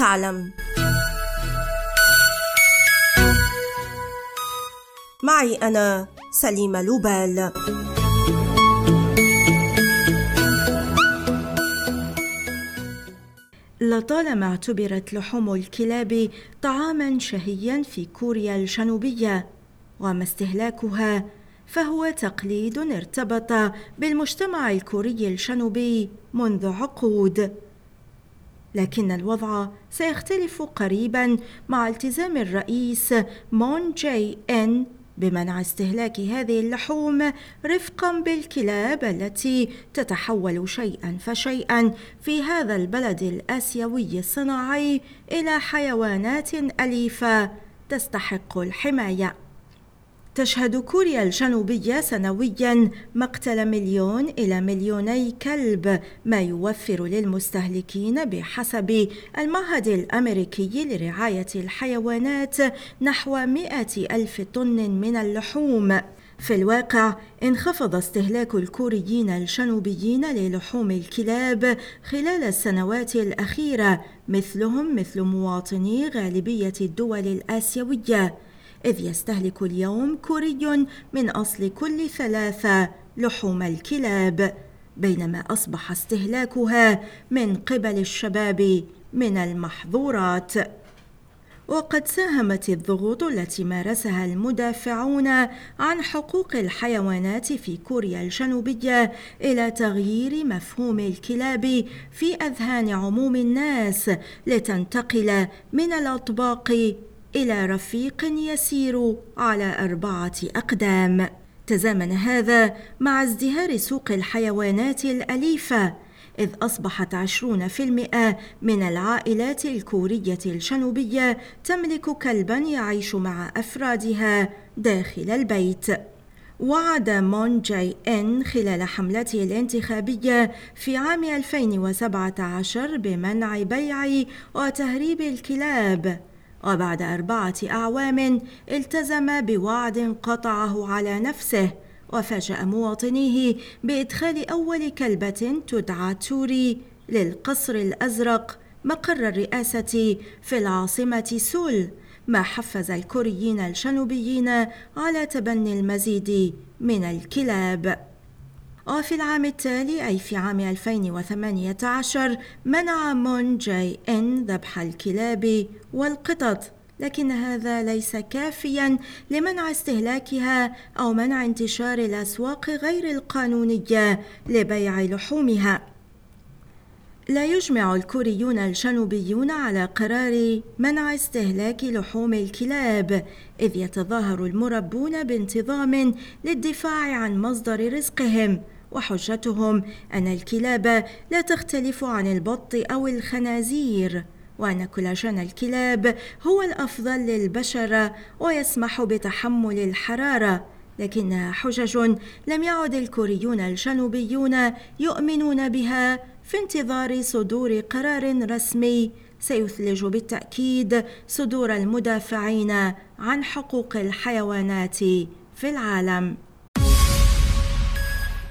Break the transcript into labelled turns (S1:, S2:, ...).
S1: تعلم. معي أنا سليمة لوبال. لطالما اعتبرت لحوم الكلاب طعاما شهيا في كوريا الجنوبية وما استهلاكها فهو تقليد ارتبط بالمجتمع الكوري الجنوبي منذ عقود. لكن الوضع سيختلف قريبا مع التزام الرئيس مون جاي إن بمنع استهلاك هذه اللحوم رفقا بالكلاب التي تتحول شيئا فشيئا في هذا البلد الآسيوي الصناعي إلى حيوانات أليفة تستحق الحماية. تشهد كوريا الجنوبية سنويا مقتل مليون إلى مليوني كلب ما يوفر للمستهلكين بحسب المعهد الأمريكي لرعاية الحيوانات نحو مئة ألف طن من اللحوم. في الواقع انخفض استهلاك الكوريين الجنوبيين للحوم الكلاب خلال السنوات الأخيرة مثلهم مثل مواطني غالبية الدول الآسيوية. إذ يستهلك اليوم كوري من أصل كل ثلاثة لحوم الكلاب بينما أصبح استهلاكها من قبل الشباب من المحظورات. وقد ساهمت الضغوط التي مارسها المدافعون عن حقوق الحيوانات في كوريا الجنوبية إلى تغيير مفهوم الكلاب في أذهان عموم الناس لتنتقل من الأطباق إلى رفيق يسير على أربعة أقدام. تزامن هذا مع ازدهار سوق الحيوانات الأليفة إذ أصبحت عشرون في المئة من العائلات الكورية الجنوبية تملك كلبا يعيش مع أفرادها داخل البيت. وعد مون جاي إن خلال حملته الانتخابية في عام 2017 بمنع بيع وتهريب الكلاب. وبعد أربعة أعوام التزم بوعد قطعه على نفسه وفاجأ مواطنيه بإدخال أول كلبة تدعى توري للقصر الأزرق مقر الرئاسة في العاصمة سول ما حفز الكوريين الجنوبيين على تبني المزيد من الكلاب. وفي العام التالي أي في عام 2018 منع مون جاي إن ذبح الكلاب والقطط لكن هذا ليس كافيا لمنع استهلاكها أو منع انتشار الأسواق غير القانونية لبيع لحومها. لا يجمع الكوريون الجنوبيون على قرار منع استهلاك لحوم الكلاب إذ يتظاهر المربون بانتظام للدفاع عن مصدر رزقهم. وحجتهم أن الكلاب لا تختلف عن البط أو الخنازير وأن كولاجين الكلاب هو الأفضل للبشره ويسمح بتحمل الحرارة. لكنها حجج لم يعد الكوريون الجنوبيون يؤمنون بها في انتظار صدور قرار رسمي سيثلج بالتأكيد صدور المدافعين عن حقوق الحيوانات في العالم.